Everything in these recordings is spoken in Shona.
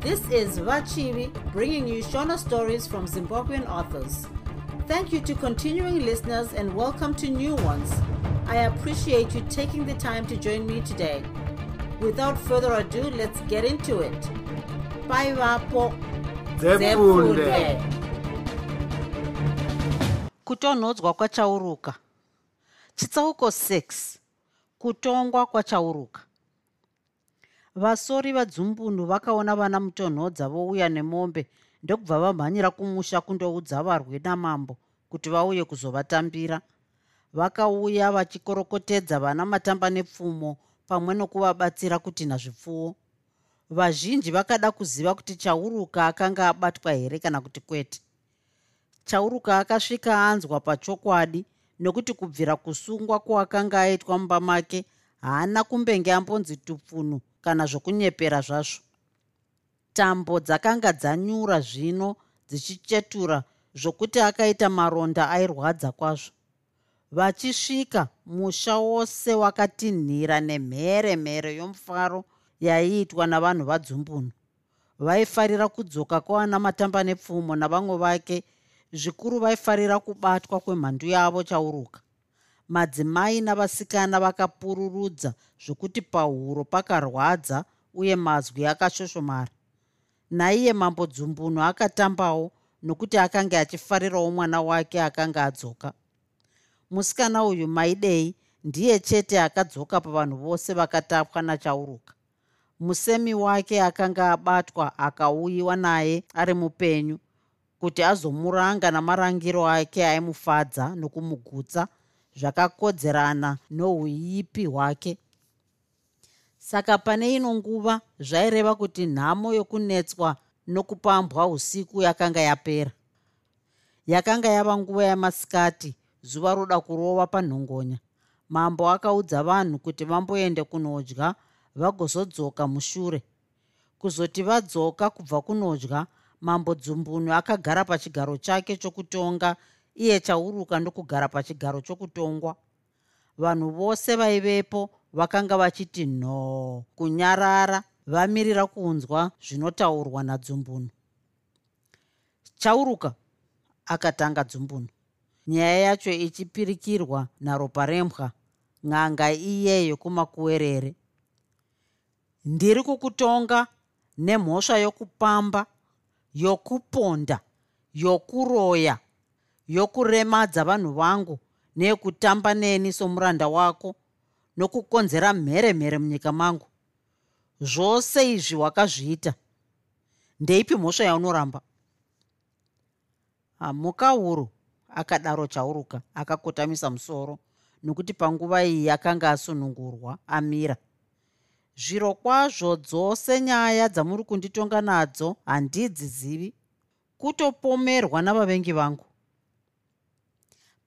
This is Vachivi bringing you Shona stories from Zimbabwean authors. Thank you to continuing listeners and welcome to new ones. I appreciate you taking the time to join me today. Without further ado, let's get into it. Bye, Vapo. Zefunde. kutonhodzwa kwachauruka chitsauko 6 kutongwa kwachauruka vasori vadzumbunhu vakaona vana mutonhodza vouya nemombe ndokubva vamhanyira kumusha kundoudza varwe namambo kuti vauye kuzovatambira. Vakauya vachikorokotedza vana matamba nepfumo pamwe nokuvabatsira kutinha zvipfuwo vazhinji vakada kuziva kuti chauruka akanga abatwa here kana kuti kwete. Chauruka akasvika anzwa pachokwadi nokuti kubvira kusungwa kwakanga aitwa mumba make haana kumbenge ambonzi tupfunhu kana zvokunyepera zvazvo. Tambo dzakanga dzanyura zvino dzichichetura zvokuti akaita maronda airwadza kwazvo. Vachisvika musha wose wakatinhira nemhere mhere yomufaro yaiitwa navanhu vadzumbunhu vaifarira kudzoka kwana matamba nepfumo navamwe vake zvikuru vaifarira kubatwa kwemhandu yavo chauruka madzimai navasikana vakapururudza zvokuti pahuro pakarwadza uye mazwi akashoshomara naiye mambo dzumbunhu akatambawo nokuti akanga achifarirawo mwana wake akanga adzoka. Musikana uyu maidei ndiye chete akadzoka pavanhu vose vakatapwa nachauruka. Musemi wake akanga abatwa akauyiwa naye ari mupenyu kuti azomuranga namarangiro ake aimufadza nokumugutsa zvakakodzerana nouipi hwake. Saka pane ino nguva zvaireva kuti nhamo yokunetswa nokupambwa usiku yakanga yapera. Yakanga yava nguva yamasikati zuva roda kurova panhongonya. Mambo akaudza vanhu kuti vamboende kunodya vagozodzoka mushure. Kuzoti vadzoka kubva kunodya mambo dzumbunu akagara pachigaro chake chokutonga iye chauruka ndokugara pachigaro chokutongwa. Vanhu vose vaivepo vakanga vachiti nhoo kunyarara vamirira kunzwa zvinotaurwa nadzumbunu chauruka akatanga dzumbunu nyaya yacho ichipirikirwa naropa rembwa n'anga iye yokumakuwerere ndiri kukutonga nemhosva yokupamba yokuponda yokuroya yokuremadza vanhu vangu neyekutamba neni somuranda wako nokukonzera mheremhere munyika mangu. Zvose izvi wakazviita. Ndeipi mhosva yaunoramba? Mukauru akadaro chauruka akakotamisa musoro nokuti panguva iyi akanga asunungurwa amira. Zviro kwazvo dzose nyaya dzamuri kunditonga nadzo handidzizivi kutopomerwa navavengi vangu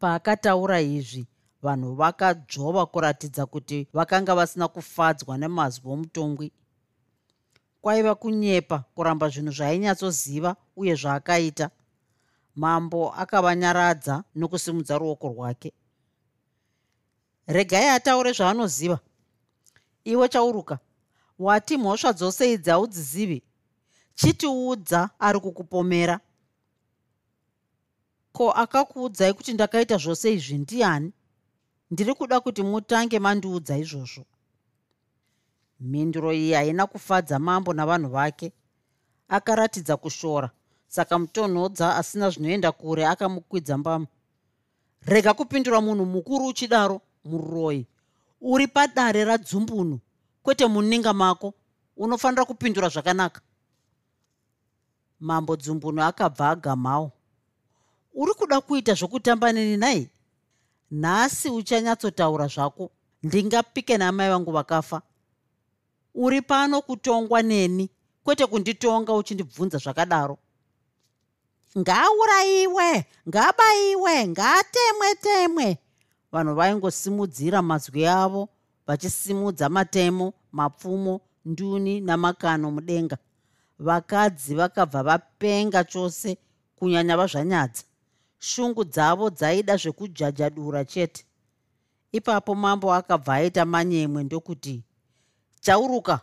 paakataura izvi vanhu vakadzvova kuratidza kuti vakanga vasina kufadzwa nemazwi omutongwi. Kwaiva kunyepa kuramba zvinhu zvainyatsoziva uye zvaakaita. Mambo akavanyaradza nokusimudza ruoko rwake. Regai ataure zvaanoziva. Iwe chauruka wati mhosva dzose idzi haudzizivi. Chitiudza ari kukupomera ko akakuudzai kuti ndakaita zvose izvi ndiani? Ndiri kuda kuti mutange mandiudza izvozvo. Mhinduro iyi haina kufadza mambo navanhu vake. Akaratidza kushora saka mutonhodza asina zvinoenda kure akamukwidza mbamu rega kupindura munhu mukuru uchidaro muroyi. Uri padare radzumbunu. Kwete muninga mako unofanira kupindura zvakanaka. Mambo dzumbunu akabva agamhawo uri kuda kuita zvokutamba neni nai nhasi uchanyatsotaura zvako. Ndingapike namai vangu vakafa. Uri pano kutongwa neni kwete kunditonga uchindibvunza zvakadaro. Ngaurayiwe ngabayiwe ngatemwe temwe. Vanhu vaingosimudzira mazwi avo vachisimudza matemo mapfumo nduni namakano mudenga. Vakadzi vakabva vapenga chose kunyanya vazvanyadza shungu dzavo dzaida zvekujajadura chete. Ipapo mambo akabva aita manyemwe ndokuti chauruka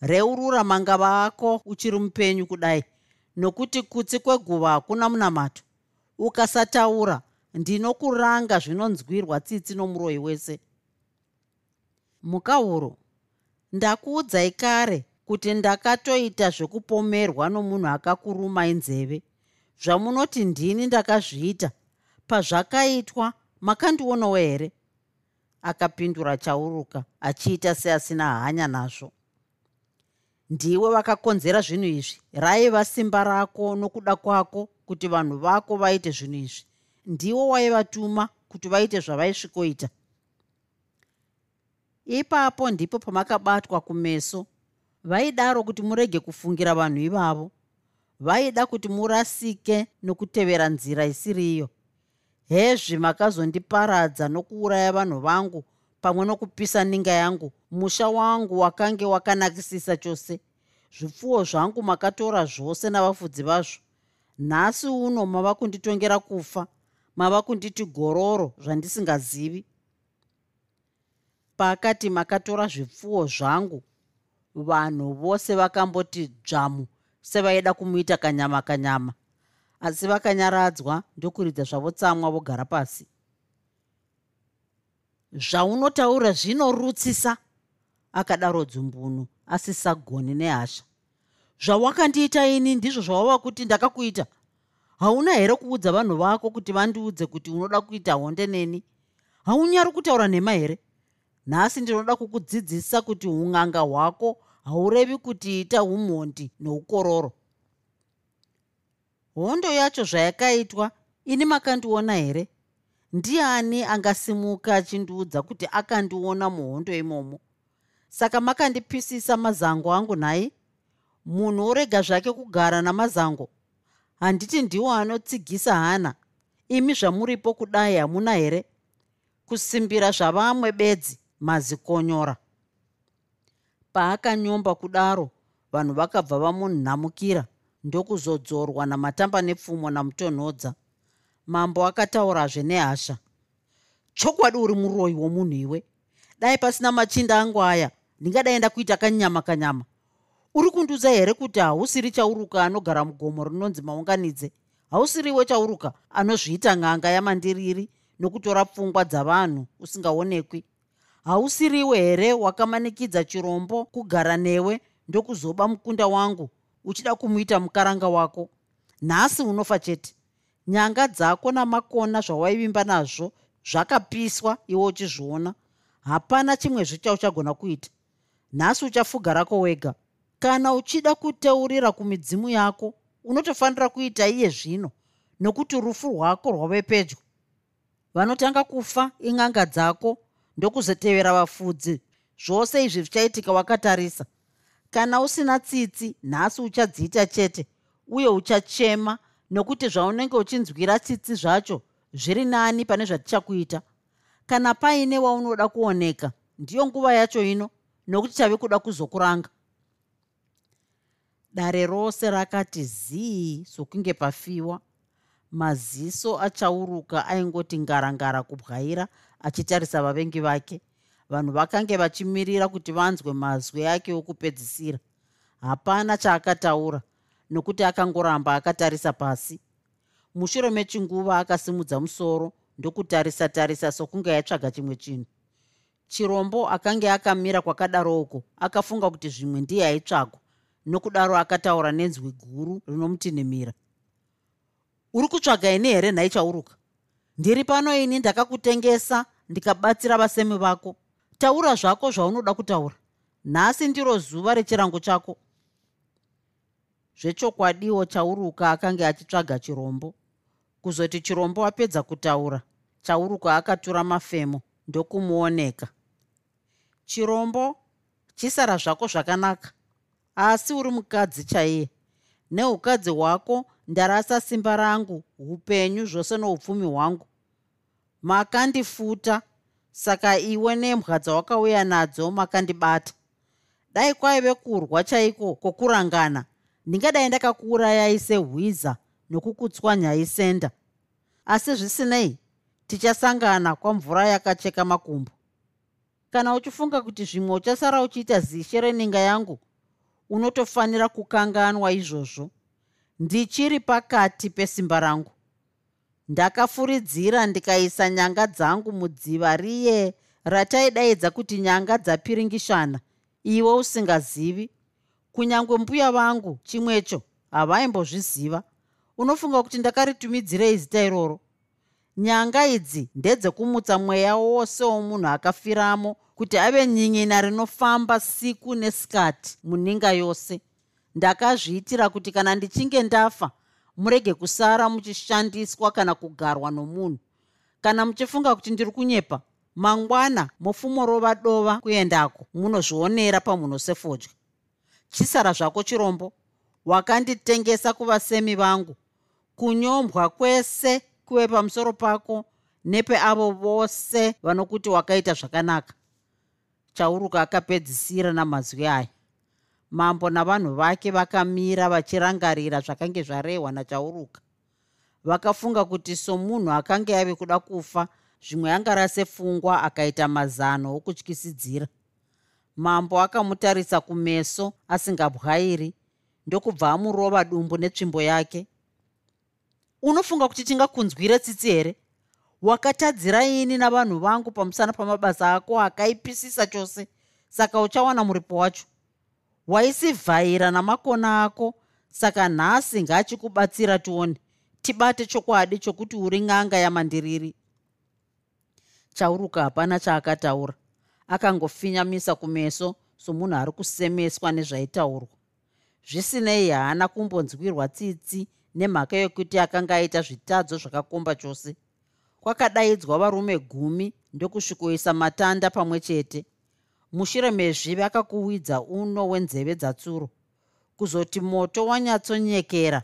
reurura mangava ako uchiri mupenyu kudai nokuti kutsi kweguva hakuna munamato ukasataura ndinokuranga zvinonzwirwa tsitsi nomuroyi wese. Mukauro ndakuudzai kare kuti ndakatoita zvekupomerwa nomunhu akakurumai nzeve zvamunoti ndini ndakazviita. Pazvakaitwa makandionawo here? Akapindura chauruka achiita seasina hanya nazvo. Ndiwe vakakonzera zvinhu izvi? Raiva simba rako nokuda kwako kuti vanhu vako vaite zvinhu izvi. Ndiwe waivatuma kuti vaite zvavaisvikoita. Ipapo ndipo pamakabatwa kumeso vaidaro kuti murege kufungira vanhu ivavo vaida kuti murasike nokutevera nzira isiriyo. Hezvi makazondiparadza nokuuraya vanhu vangu pamwe nokupisa ninga yangu musha wangu wakange wakanakisisa chose. Zvipfuwo zvangu makatora zvose navafudzi vazvo. Nhasi uno mava kunditongera kufa mava kunditi gororo zvandisingazivi. Pakati makatora zvipfuwo zvangu vanhu vose vakamboti dzvamu sevaida kumuita kanyama kanyama. Asi vakanyaradzwa ndokuridza zvavo tsamwa vogara pasi. Zvaunotaura zvinorutsisa akadaro dzumbunu asisagoni nehasha. Zvawakandiita ini ndizvo zvawava kuti ndakakuita. Hauna here kuudza vanhu vako kuti vandiudze kuti unoda kuita honde neni? Haunyari kutaura nhema here? Nhasi ndinoda kukudzidzisa kuti ung'anga hwako haurevi kuti ita umhondi noukororo. Hondo yacho zvayakaitwa ini makandiona here? Ndiani angasimuka achindiudza kuti akandiona muhondo imomo? Saka makandipisisa mazango angu nhai? Munhu orega zvake kugara namazango? Handiti ndiwo anotsigisa hana. Imi zvamuripo kudai hamuna here? Kusimbira zvavamwe bedzi mazikonyora paakanyomba kudaro vanhu vakabva vamunhamukira ndokuzodzorwa namatamba nepfumo namutonhodza. Mambo akataurazve nehasha. Chokwadi uri muroyi womunhu iwe? Dai pasina machinda angu aya ndingadai ndakuita kanyama kanyama. Uri kundiudza here kuti hausiri chauruka anogara mugomo rinonzi maunganidze? Hausiriwe chauruka anozviita ng'anga yamandiriri nokutora pfungwa dzavanhu usingaonekwi hausiriwe here wakamanikidza chirombo kugara newe ndokuzoba mukunda wangu uchida kumuita mukaranga wako? Nhasi unofa chete. Nyanga dzako namakona zvawaivimba nazvo zvakapiswa iwe uchizviona. Hapana chimwezve chauchagona kuita. Nhasi uchafuga rako wega. Kana uchida kuteurira kumidzimu yako unotofanira kuita iye zvino nokuti rufu rwako rwave pedyo. Vanotanga kufa ing'anga dzako ndokuzotevera vafudzi. Zvose izvi zvichaitika wakatarisa. Kana usina tsitsi nhasi uchadziita chete uye uchachema nokuti zvaunenge uchinzwira tsitsi zvacho zviri nani pane zvatichakuita. Kana paine waunoda kuoneka ndiyo nguva yacho ino nokuti chave kuda kuzokuranga. Dare rose rakati zii sokunge pafiwa maziso achauruka aingoti ngarangara kubwaira achitarisa vavengi vake. Vanhu vakange vachimirira kuti vanzwe mazwi ake okupedzisira. Hapana chaakataura nokuti akangoramba akatarisa pasi. Mushure mechinguva akasimudza musoro ndokutarisa tarisa sokunge yatsvaga chimwe chinhu. Chirombo akange akamira kwakadaroko akafunga kuti zvimwe ndiye aitsvagwa nokudaro akataura nenzwi guru rinomutinhimira uri kutsvaga ini here nhai chauruka? Ndiri pano ini ndakakutengesa ndikabatsira vasemi vako. Taura zvako zvaunoda kutaura. Nhasi ndiro zuva rechirango chako. Zvechokwadiwo chauruka akanga achitsvaga chirombo. Kuzoti chirombo apedza kutaura chauruka akatura mafemo ndokumuoneka. Chirombo chisara zvako zvakanaka asi uri mukadzi chaiye. Neukadzi hwako ndarasa simba rangu upenyu zvose noupfumi hwangu. Makandifuta saka iwe nembwa dzawakauya nadzo makandibata. Dai kwaive kurwa chaiko kwokurangana? Ndingadai ndakakuurayai sehwiza nokukutswanyai senda asi zvisinei tichasangana kwamvura yakacheka makumbo. Kana uchifunga kuti zvimwe uchasara uchiita zishe reninga yangu unotofanira kukanganwa izvozvo ndichiri pakati pesimba rangu. Ndakafuridzira ndikaisa nyanga dzangu mudziva riye rataidaidza kuti nyanga dzapiringishana iwe usingazivi. Kunyange mbuya vangu chimwecho havaimbozviziva unofunga kuti ndakaritumidzirei zita iroro. Nyanga idzi ndedzekumutsa mweya wose womunhu akafiramo kuti ave nyinyina rinofamba siku nesikati muninga yose ndakazviitira kuti kana ndichinge ndafa murege kusara muchishandiswa kana kugarwa nomunhu. Kana muchifunga kuti ndiri kunyepa mangwana mofumorova dova kuendako munozvionera pamunhosefodya chisara zvako chirombo wakanditengesa kuvasemi vangu. Kunyombwa kwese kuve pamusoro pako nepeavo vose vanokuti wakaita zvakanaka. Chauruka akapedzisira namazwi aya mambo navanhu vake vakamira vachirangarira zvakange zvarehwa nachauruka vakafunga kuti somunhu akanga ave kuda kufa zvimwe angarase pfungwa akaita mazano okutyisidzira. Mambo akamutarisa kumeso asingabwairi ndokubva amurova dumbu netsvimbo yake. Unofunga kuti tingakunzwire tsitsi here? Wakatadzira ini navanhu vangu pamusana pamabasa ako akaipisisa chose saka uchawana muripo wacho waisivhaira namakona ako. Saka nhasi ngaachikubatsira tione tibate chokwadi chokuti uri ng'anga yamandiriri. Chauruka hapana chaakataura. Akangofinyamisa kumeso somunhu ari kusemeswa nezvaitaurwa. Zvisinei haana kumbonzwirwa tsitsi nemhaka yokuti akanga aita zvitadzo zvakakomba chose. Kwakadaidzwa varume gumi ndokusvikoisa matanda pamwe chete mushure mezvivi akakuwidza uno wenzeve dzatsuro. Kuzoti moto wanyatsonyekera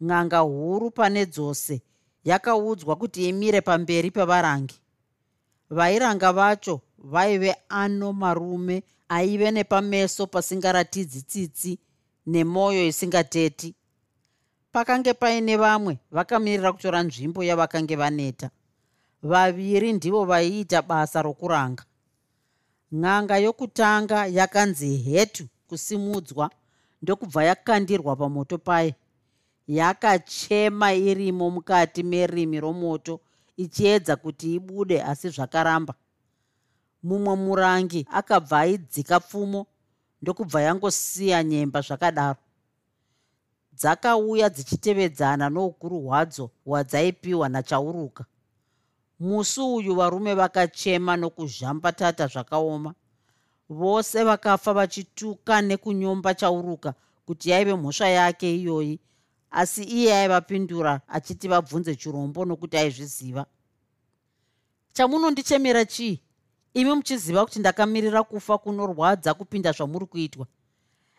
n'anga huru pane dzose yakaudzwa kuti imire pamberi pevarangi. Vairanga vacho vaive ano marume aive nepameso pasingaratidzi tsitsi nemwoyo isingateti. Pakange paine vamwe vakamirira kutora nzvimbo yavakange vaneta. Vaviri ndivo vaiita basa rokuranga n'anga yokutanga yakanzi hetu kusimudzwa ndokubva yakandirwa pamoto paye. Yakachema irimo mukati merimi romoto ichiedza kuti ibude asi zvakaramba. Mumwe murangi akabva aidzika pfumo ndokubva yangosiya nyemba zvakadaro. Dzakauya dzichitevedzana noukuru hwadzo hwadzaipiwa nachauruka musi uyu varume vakachema nokuzhambatata zvakaoma. Vose vakafa vachituka nekunyomba chauruka kuti yaive mhosva yake iyoyi. Asi iye aivapindura achiti vabvunze chirombo nokuti aizviziva. Chamunondichemera chii? Imi muchiziva kuti ndakamirira kufa kunorwadza kupinda zvamuri kuitwa?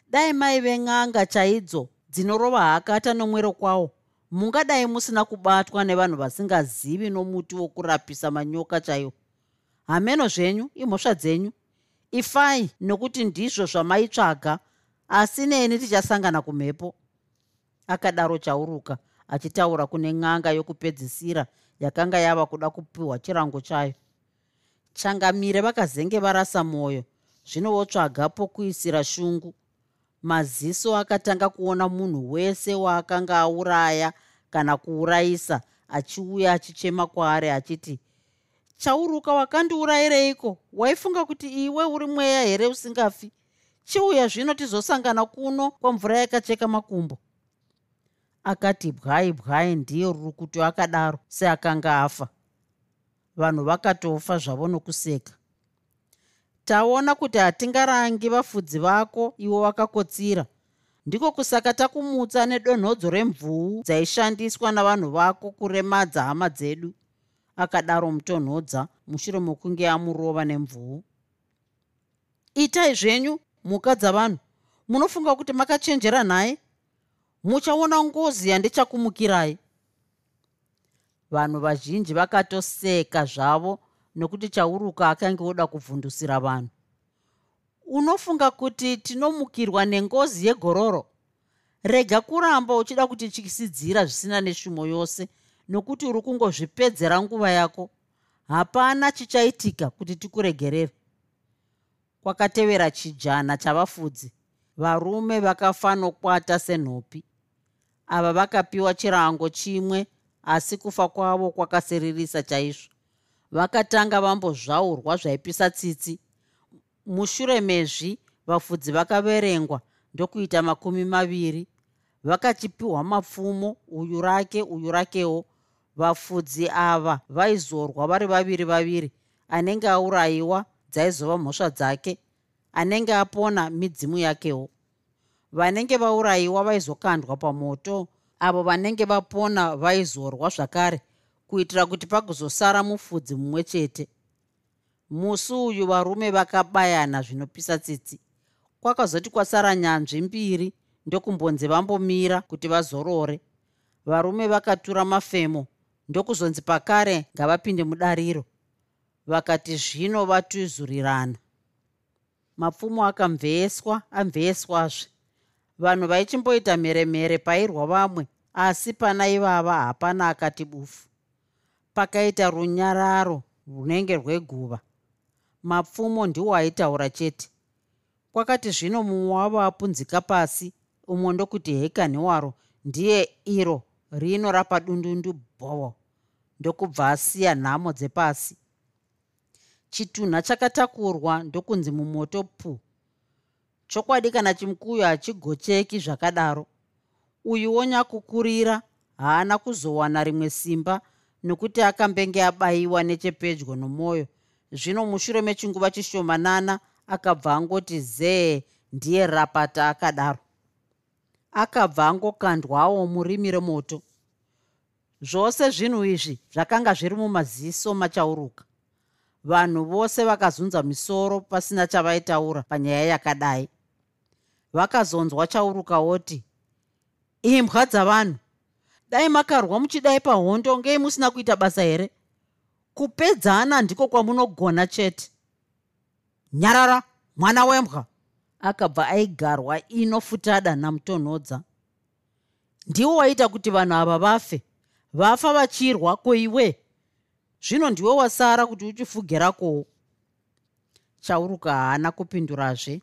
Dai maive n'anga chaidzo dzinorova hakata nomwero kwawo mungadai musina kubatwa nevanhu vasingazivi nomuti wokurapisa manyoka chaiwo hameno zvenyu imhosva dzenyu. Ifai nokuti ndizvo zvamaitsvaga asi neni tichasangana kumhepo. Akadaro chauruka achitaura kune n'anga yokupedzisira yakanga yava kuda kupiwa chirango chayo. Changamire vakazenge varasa mwoyo zvino votsvaga pokuisira shungu maziso akatanga kuona munhu wese waakanga auraya kana kuurayisa achiuya achichema kwaari achiti chauruka wakandiurayireiko? Waifunga kuti iwe uri mweya here usingafi? Chiuya zvino tizosangana kuno kwamvura yakacheka makumbo. Akati bwai bwai ndiye rukutu akadaro seakanga afa. Vanhu vakatofa zvavo nokuseka taona kuti hatingarangi vafudzi vako ivo vakakotsira. Ndiko kusaka takumutsa nedonhodzo remvuu dzaishandiswa navanhu vako kuremadza hama dzedu akadaro mutonhodza mushure mokunge amurova nemvuu. Itai zvenyu mhuka dzavanhu. Munofunga kuti makachenjera nhaye muchaona ngozi yandichakumukirai vanhu vazhinji vakatoseka zvavo nokuti chauruka akange oda kuvhundusira vanhu. Unofunga kuti tinomukirwa nengozi yegororo? Rega kuramba uchida kutityisidzira zvisina neshumo yose nokuti uri kungozvipedzera nguva yako. Hapana chichaitika kuti tikuregerere. Kwakatevera chijana chavafudzi varume vakafanokwata senhopi. Ava vakapiwa chirango chimwe asi kufa kwavo kwakasiririsa chaizvo vakatanga vambozvaurwa zvaipisa tsitsi. Mushure mezvi vafudzi vakaverengwa ndokuita makumi maviri. Vakachipiwa mapfumo uyu rake uyu rakewo. Vafudzi ava vaizorwa vari vaviri vaviri. Anenge aurayiwa dzaizova mhosva dzake. Anenge apona midzimu yakewo. Vanenge vaurayiwa vaizokandwa pamoto. Avo vanenge vapona vaizorwa zvakare kuitira kuti pagozosara mufudzi mumwe chete. Musi uyu varume vakabayana zvinopisa tsitsi. Kwakazoti kwasara nyanzvi mbiri ndokumbonzi vambomira kuti vazorore. Varume vakatura mafemo ndokuzonzi pakare ngavapinde mudariro. Vakati zvino vatuzurirana mapfumo akamveswa amveswazve. Vanhu vaichimboita mheremhere pairwa vamwe asi pana ivava hapana akati bufu pakaita runyararo runenge rweguva. Mapfumo ndiwo aitaura chete. Kwakati zvino mumwe wavo apunzika pasi umwe ndokuti hekani waro ndiye iro rino rapadundundu bhovo ndokubva asiya nhamo dzepasi. Chitunha chakatakurwa ndokunzi mumoto pu chokwadi kana chimukuyu hachigocheki zvakadaro. Uyuwo nyakukurira haana kuzowana rimwe simba nokuti akambenge abayiwa nechepedyo nomwoyo zvino mushure mechinguva chishomanana akabva angoti zee ndiye rapata akadaro. Akabva angokandwawo murimi remoto. Zvose zvinhu izvi zvakanga zviri mumaziso machauruka. Vanhu vose vakazunza misoro pasina chavaitaura panyaya yakadai. Vakazonzwa chauruka woti imbwa dzavanhu dai makarwa muchidai pahondo ngei musina kuita basa here? Kupedzana ndiko kwamunogona chete. Nyarara mwana wembwa. Akabva aigarwa inofutada namutonhodza. Ndiwo waita kuti vanhu ava vafe. Vafa vachirwa koiwe. Zvino ndiwe wasara kuti uchifugirakowo chauruka haana kupindurazve.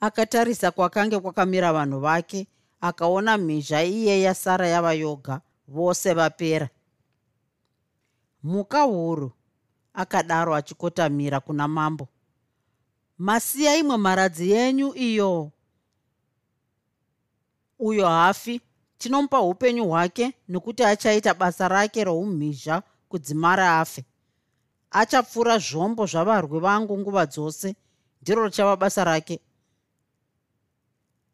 Akatarisa kwakange kwakamira vanhu vake akaona mhizha iye yasara yava yoga vose vapera. Muka huru akadaro achikotamira kuna mambo. Masiya imwe mharadzi yenyu iyo uyo hafi. Tinomupa upenyu hwake nokuti achaita basa rake roumhizha kudzimara afe. Achapfura zvombo zvavarwi vangu nguva dzose ndiro richava basa rake.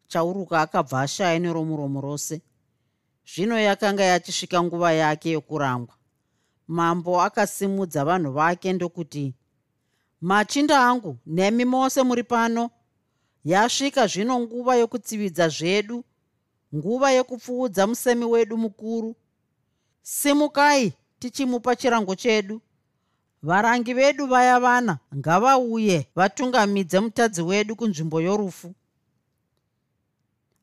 Chauruka akabva ashaya neromuromo rose zvino yakanga yachisvika nguva yake yokurangwa. Mambo akasimudza vanhu vake ndokuti machinda angu nemi mose muri pano. Yasvika zvino nguva yokutsividza zvedu nguva yekupfuudza musemi wedu mukuru. Simukai tichimupa chirango chedu. Varangi vedu vaya vana ngavauye vatungamidze mutadzi wedu kunzvimbo yorufu.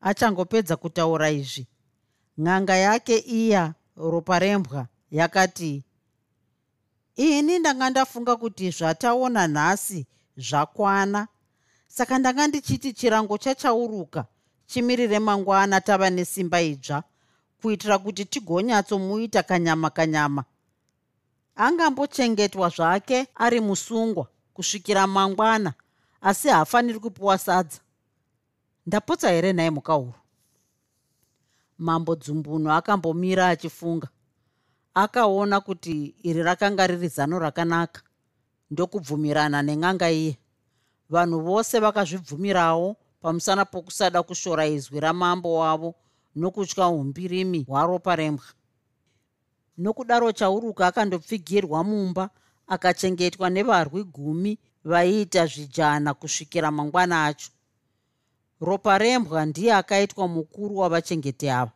Achangopedza kutaura izvi n'anga yake iya ropa rembwa yakati ini ndanga ndafunga kuti zvataona nhasi zvakwana. Saka ndanga ndichiti chirango chachauruka chimirire mangwana tava nesimba idzva kuitira kuti tigonyatsomuita kanyama kanyama. Angambochengetwa zvake ari musungwa kusvikira mangwana asi haafaniri kupiwa sadza. Ndapotsa here nhaye muka huru mambo dzumbunhu akambomira achifunga. Akaona kuti iri rakanga riri zano rakanaka ndokubvumirana nen'anga iye. Vanhu vose vakazvibvumirawo pamusana pokusada kushora izwi ramambo wavo nokutya umbirimi hwaropa rembwa. Nokudaro chauruka akandopfigirwa mumba akachengetwa nevarwi gumi vaiita zvijana kusvikira mangwana acho ropa rembwa ndiye akaitwa mukuru wavachengeti ava.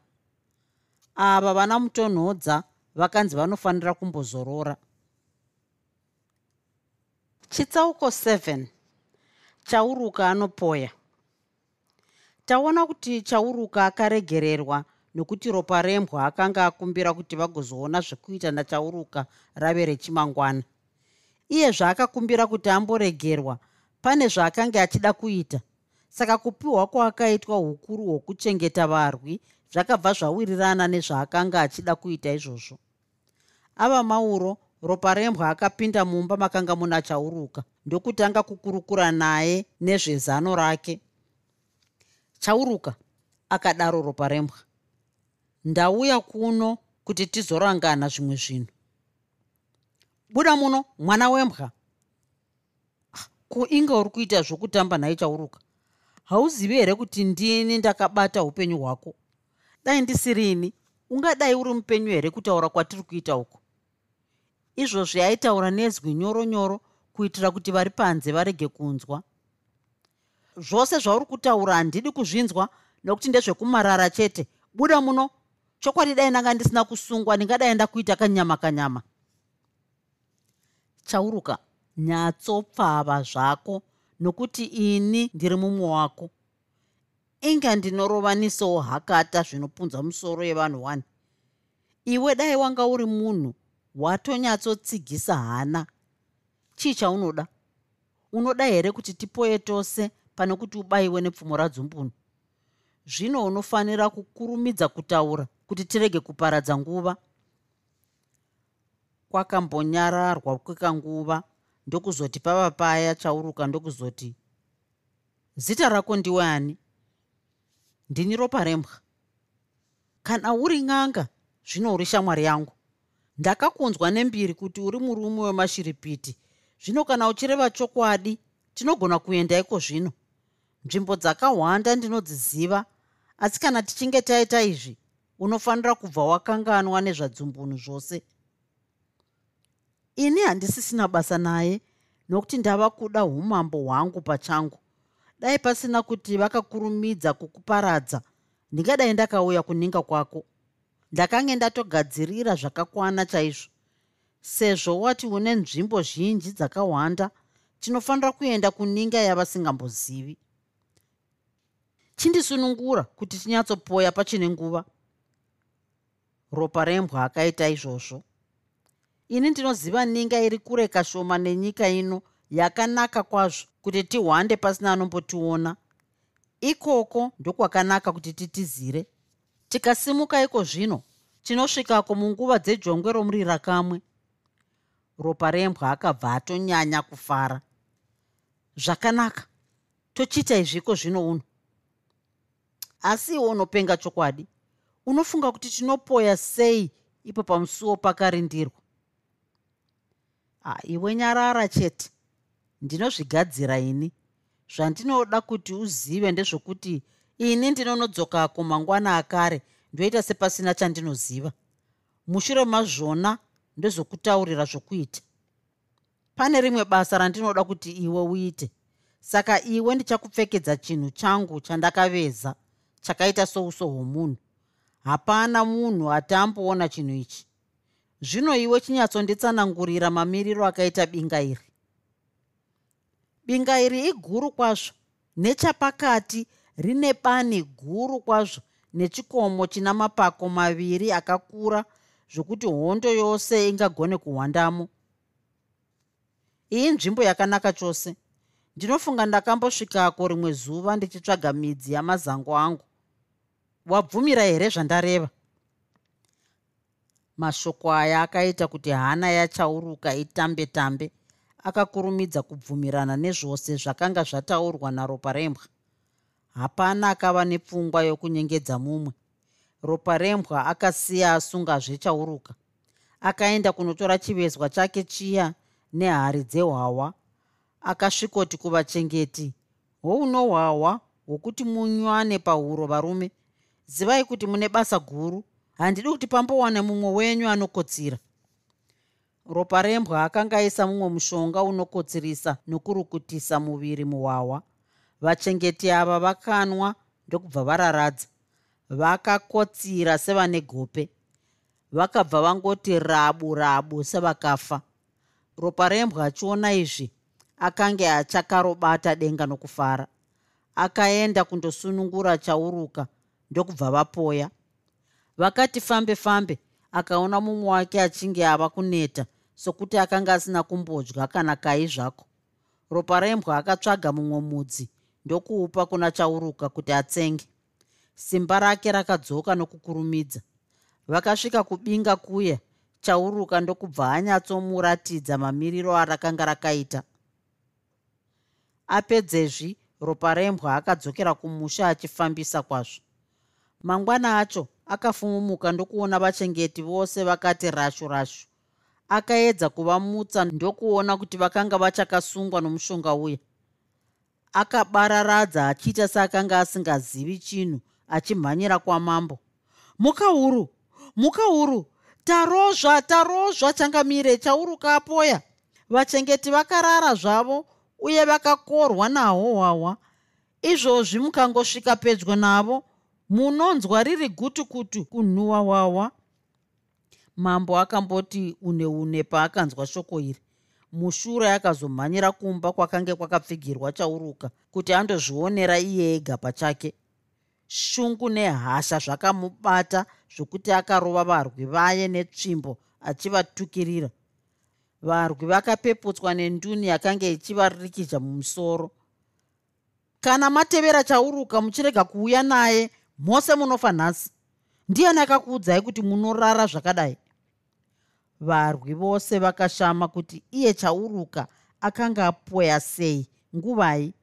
Ava vana mutonhodza vakanzi vanofanira kumbozorora. Chitsauko 7 chauruka anopoya. Taona kuti chauruka akaregererwa nokuti ropa rembwa akanga akumbira kuti vagozoona zvekuita nachauruka rave rechimangwana. Iye zvaakakumbira kuti amboregerwa pane zvaakanga achida kuita saka kupiwa kwaakaitwa ukuru hwokuchengeta varwi zvakabva zvawirirana nezvaakanga achida kuita izvozvo. Ava mauro ropa rembwa akapinda mumba makanga muna chauruka ndokutanga kukurukura naye nezvezano rake. Chauruka akadaro ropa rembwa. Ndauya kuno kuti tizorangana zvimwe zvinhu. Buda muno mwana wembwa. Ah, ko inga uri kuita zvokutamba nhai chauruka hauzivi here kuti ndini ndakabata upenyu hwako? Dai ndisirini. Ungadai uri mupenyu here kutaura kwatiri kuita uko izvozvi aitaura nezwi nyoro nyoro kuitira kuti vari panze varege kunzwa. Zvose zvauri kutaura handidi kuzvinzwa nokuti ndezvekumarara chete. Buda muno. Chokwadi dai ndanga ndisina kusungwa ndingadai ndakuita kanyama kanyama chauruka. Nyatsopfava zvako nokuti ini ndiri mumwe wako inga ndinorovanisawo hakata zvinopunza musoro yevanhu wani. Iwe dai wanga uri munhu watonyatsootsigisa hana. Chii chaunoda? Unoda here kuti tipoye tose pane kuti ubayiwe nepfumo radzumbunu zvino unofanira kukurumidza kutaura kuti tirege kuparadza nguva. Kwakambonyararwa kwekanguva ndokuzoti pava paya chauruka ndokuzoti zita rako ndiwe ani? Ndini ropa rembwa. Kana uri n'anga zvino uri shamwari yangu. Ndakakunzwa nembiri kuti uri murume wemashiripiti zvino kana uchireva chokwadi tinogona kuenda iko zvino? Nzvimbo dzakawanda ndinodziziva asi kana tichinge taita izvi unofanira kubva wakanganwa nezvadzumbunu zvose ini handisisina basa naye nokuti ndava kuda umambo hwangu pachangu. Dai pasina kuti vakakurumidza kukuparadza ndingadai ndakauya kuninga kwako. Ndakange ndatogadzirira zvakakwana chaizvo. Sezvo wati une nzvimbo zhinji dzakawanda tinofanira kuenda kuninga yavasingambozivi. Chindisunungura kuti tinyatsopoya pachine nguva. Ropa rembwa akaita izvozvo ini ndinoziva ninga iri kure kashoma nenyika ino yakanaka kwazvo kuti tihwande pasina anombotiona. Ikoko ndokwakanaka kuti titizire. Tikasimuka iko zvino tinosvikako munguva dzejongwe romurira kamwe. Ropa rembwa akabva atonyanya kufara. Zvakanaka tochiita izviko zvino uno. Asi iwe unopenga chokwadi unofunga kuti tinopoya sei ipo pamusuwo pakarindirwa iwe nyarara chete. Ndinozvigadzira ini. Zvandinoda kuti uzive ndezvokuti ini ndinonodzokako mangwana akare ndoita sepasina chandinoziva. Mushure mazvona ndezvokutaurira zvokuita. Pane rimwe basa randinoda kuti iwe uite. Saka iwe ndichakupfekedza chinhu changu chandakaveza chakaita souso hwomunhu. Hapana munhu atamboona chinhu ichi zvino iwe chinyatsonditsanangurira mamiriro akaita binga iri. Binga iri iguru kwazvo. Nechapakati rine bani guru kwazvo nechikomo china mapako maviri akakura zvokuti hondo yose ingagone kuhwandamo. Iyi nzvimbo yakanaka chose. Ndinofunga ndakambosvikako rimwe zuva ndichitsvaga midzi yamazango angu. Wabvumira here zvandareva mashoko aya akaita kuti hana yachauruka itambe tambe akakurumidza kubvumirana nezvose zvakanga zvataurwa naropa rembwa hapana akava nepfungwa yokunyengedza mumwe. Ropa rembwa akasiya asungazvechauruka akaenda kunotora chivezwa chake chiya nehari dzehwawa akasvikoti kuvachengeti houno hwawa hwokuti munywane pahuro varume. Zivai kuti mune basa guru handidi kuti pambowane mumwe wenyu anokotsira. Ropa rembwa akanga aisa mumwe mushonga unokotsirisa nokurukutisa muviri muhwawa vachengeti ava vakanwa ndokubva vararadza. Vakakotsira sevane gope. Vakabva vangoti rabu rabu sevakafa. Ropa rembwa achiona izvi akange achakarobata denga nokufara. Akaenda kundosunungura chauruka ndokubva vapoya vakati fambe fambe akaona mumwe wake achinge ava kuneta sokuti akanga asina kumbodya kana kai zvako. Ropa rembwa akatsvaga mumwe mudzi ndokuupa kuna chauruka kuti atsenge. Simba rake rakadzoka nokukurumidza. Vakasvika kubinga kuya chauruka ndokubva anyatsomuratidza mamiriro arakanga rakaita. Apedzezvi ropa rembwa akadzokera kumusha achifambisa kwazvo. Mangwana acho akafumumuka ndokuona vachengeti vose vakati rashu rashu akaedza kuvamutsa ndokuona kuti vakanga vachakasungwa nomushonga uya. Akabararadza achiita seakanga asingazivi chinhu achimhanyira kwamambo. Mukauru mukauru tarozva tarozva changamire chauruka apoya. Vachengeti vakarara zvavo uye vakakorwa nahwohwahwa izvozvi mukangosvika pedyo navo munonzwa riri gutukutu kunhuhwa hwahwa mambo akamboti une une paakanzwa shoko iri. Mushure akazomhanyira kumba kwakange kwakapfigirwa chauruka kuti andozvionera iye ega pachake. Shungu nehasha zvakamubata zvokuti akarova varwi vaye netsvimbo achivatukirira. Varwi vakapeputswa nenduni yakanga ichivarikidza mumusoro. Kana matevera chauruka muchirega kuuya naye mose munofa nhasi. Ndiani akakuudzai kuti munorara zvakadai? Varwi vose vakashama kuti iye chauruka akanga apoya sei nguvai.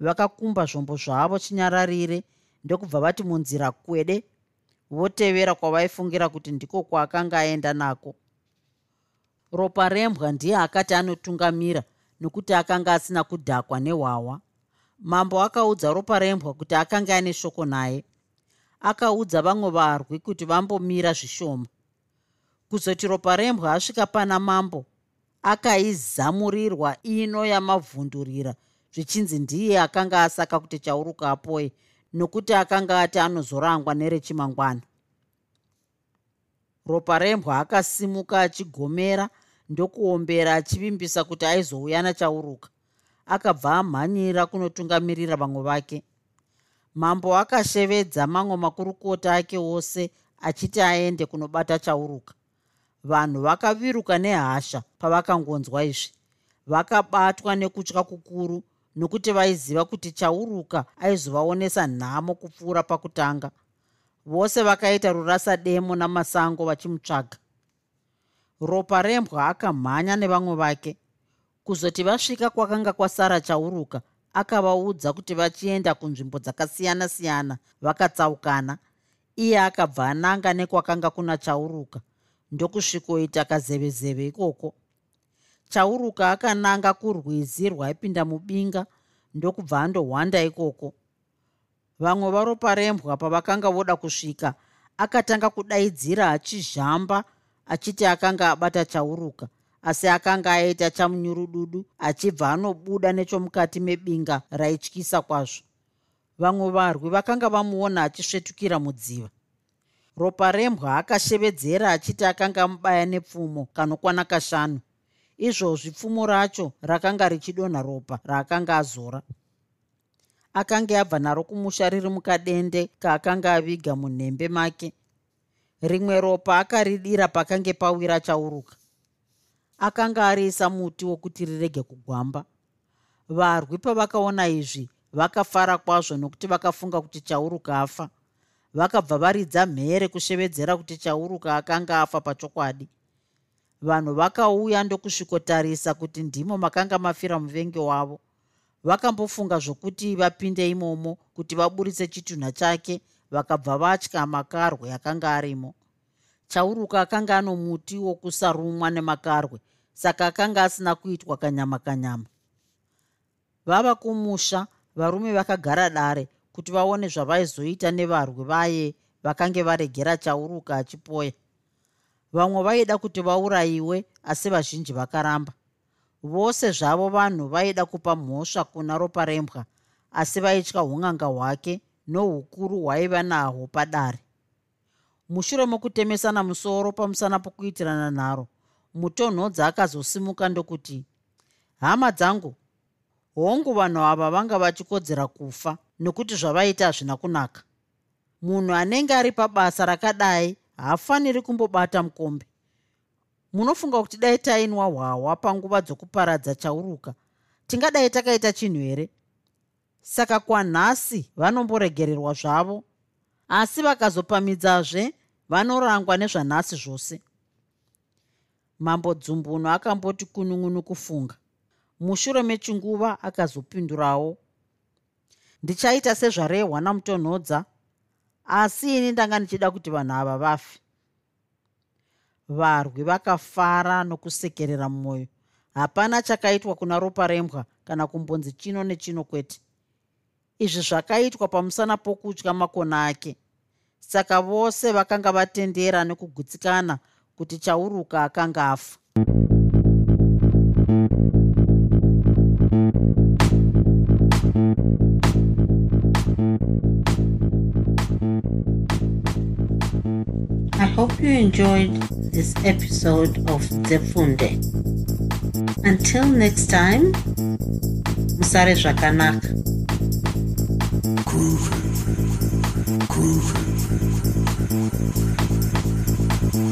Vakakumba zvombo zvavo chinyararire ndokubva vati munzira kwede votevera kwavaifungira kuti ndiko kwaakanga aenda nako. Ropa rembwa ndiye akati anotungamira nokuti akanga asina kudhakwa nehwawa mambo akaudza ropa rembwa kuti akanga ane shoko naye akaudza vamwe varwi kuti vambomira zvishoma. Kuzoti ropa rembwa asvika pana mambo akaizamurirwa ino yamavhundurira zvichinzi ndiye akanga asaka kuti chauruka apoye nokuti akanga ati anozorangwa nerechimangwana. Ropa rembwa akasimuka achigomera ndokuombera achivimbisa kuti aizouya nachauruka. Akabva amhanyira kunotungamirira vamwe vake mambo akashevedza mamwe makurukota ake ose achiti aende kunobata chauruka. Vanhu vakaviruka nehasha pavakangonzwa izvi. Vakabatwa nekutya kukuru nokuti vaiziva kuti chauruka aizovaonesa nhamo kupfuura pakutanga. Vose vakaita rurasa demo namasango vachimutsvaga. Ropa rembwa akamhanya nevamwe vake. Kuzoti vasvika kwakanga kwasara chauruka akavaudza kuti vachienda kunzvimbo dzakasiyana-siyana vakatsaukana. Iye akabva ananga nekwakanga kuna chauruka ndokusvikoita kazevezeve ikoko. Chauruka akananga kurwizi rwaipinda mubinga ndokubva andohwanda ikoko. Vamwe varopa rembwa pavakanga voda kusvika akatanga kudaidzira achizhamba achiti akanga abata chauruka asi akanga aita chamunyurududu achibva anobuda nechomukati mebinga raityisa kwazvo. Vamwe varwi vakanga vamuona achisvetukira mudziva. Ropa rembwa akashevedzera achiti akanga amubaya nepfumo kanokwana kashanu. Izvozvi pfumo racho rakanga richidonha ropa raakanga azora. Akanga abva naro kumusha riri mukadende kaakanga aviga munhembe make. Rimwe ropa akaridira pakange pawira chauruka akanga ariisa muti wokuti rirege kugwamba. Varwi pavakaona izvi vakafara kwazvo nokuti vakafunga kuti chauruka afa. Vakabva varidza mhere kushevedzera kuti chauruka akanga afa pachokwadi. Vanhu vakauya ndokusvikotarisa kuti ndimo makanga mafira muvengi wavo. Vakambofunga zvokuti vapinde imomo kuti vaburitse chitunha chake vakabva vatya makarwe akanga arimo chauruka akanga ano muti wokusarumwa nemakarwe saka akanga asina kuitwa kanyama kanyama. Vava kumusha varume vakagara dare kuti vaone zvavaizoita nevarwi vaye vakange varegera chauruka achipoya. Vamwe vaida kuti vaurayiwe asi vazhinji vakaramba. Vose zvavo vanhu vaida kupa mhosva kuna ropa rembwa asi vaitya ung'anga hwake noukuru hwaiva nahwo padare mushure mokutemesana musoro pamusana pokuitirana nharo mutonhodza akazosimuka ndokuti hama dzangu hongu vanhu ava vanga vachikodzera kufa nokuti zvavaita hazvina kunaka. Munhu anenge ari pabasa rakadai haafaniri kumbobata mukombe. Munofunga kuti dai tainwa hwahwa panguva dzokuparadza chauruka. Tingadai takaita chinhu here? Saka kwanhasi vanomboregererwa zvavo asi vakazopamidzazve vanorangwa nezvanhasi zvose. Mambo dzumbuno akamboti kunun'unu kufunga. Mushure mechinguva akazopindurawo. Ndichaita sezvarehwa namutonhodza asi ini ndanga ndichida kuti vanhu ava vafe. Varwi vakafara nokusekerera mumwoyo. Hapana chakaitwa kuna ropa rembwa kana kumbonzi chino nechino kwete. Izvi zvakaitwa pamusana pokutya makona ake saka vose vakanga vatendera nekugutsikana kuti chauruka akanga afa I hope you enjoyed this episode of Zefunde. Until next time, Musare Zvakanaka. Groovy,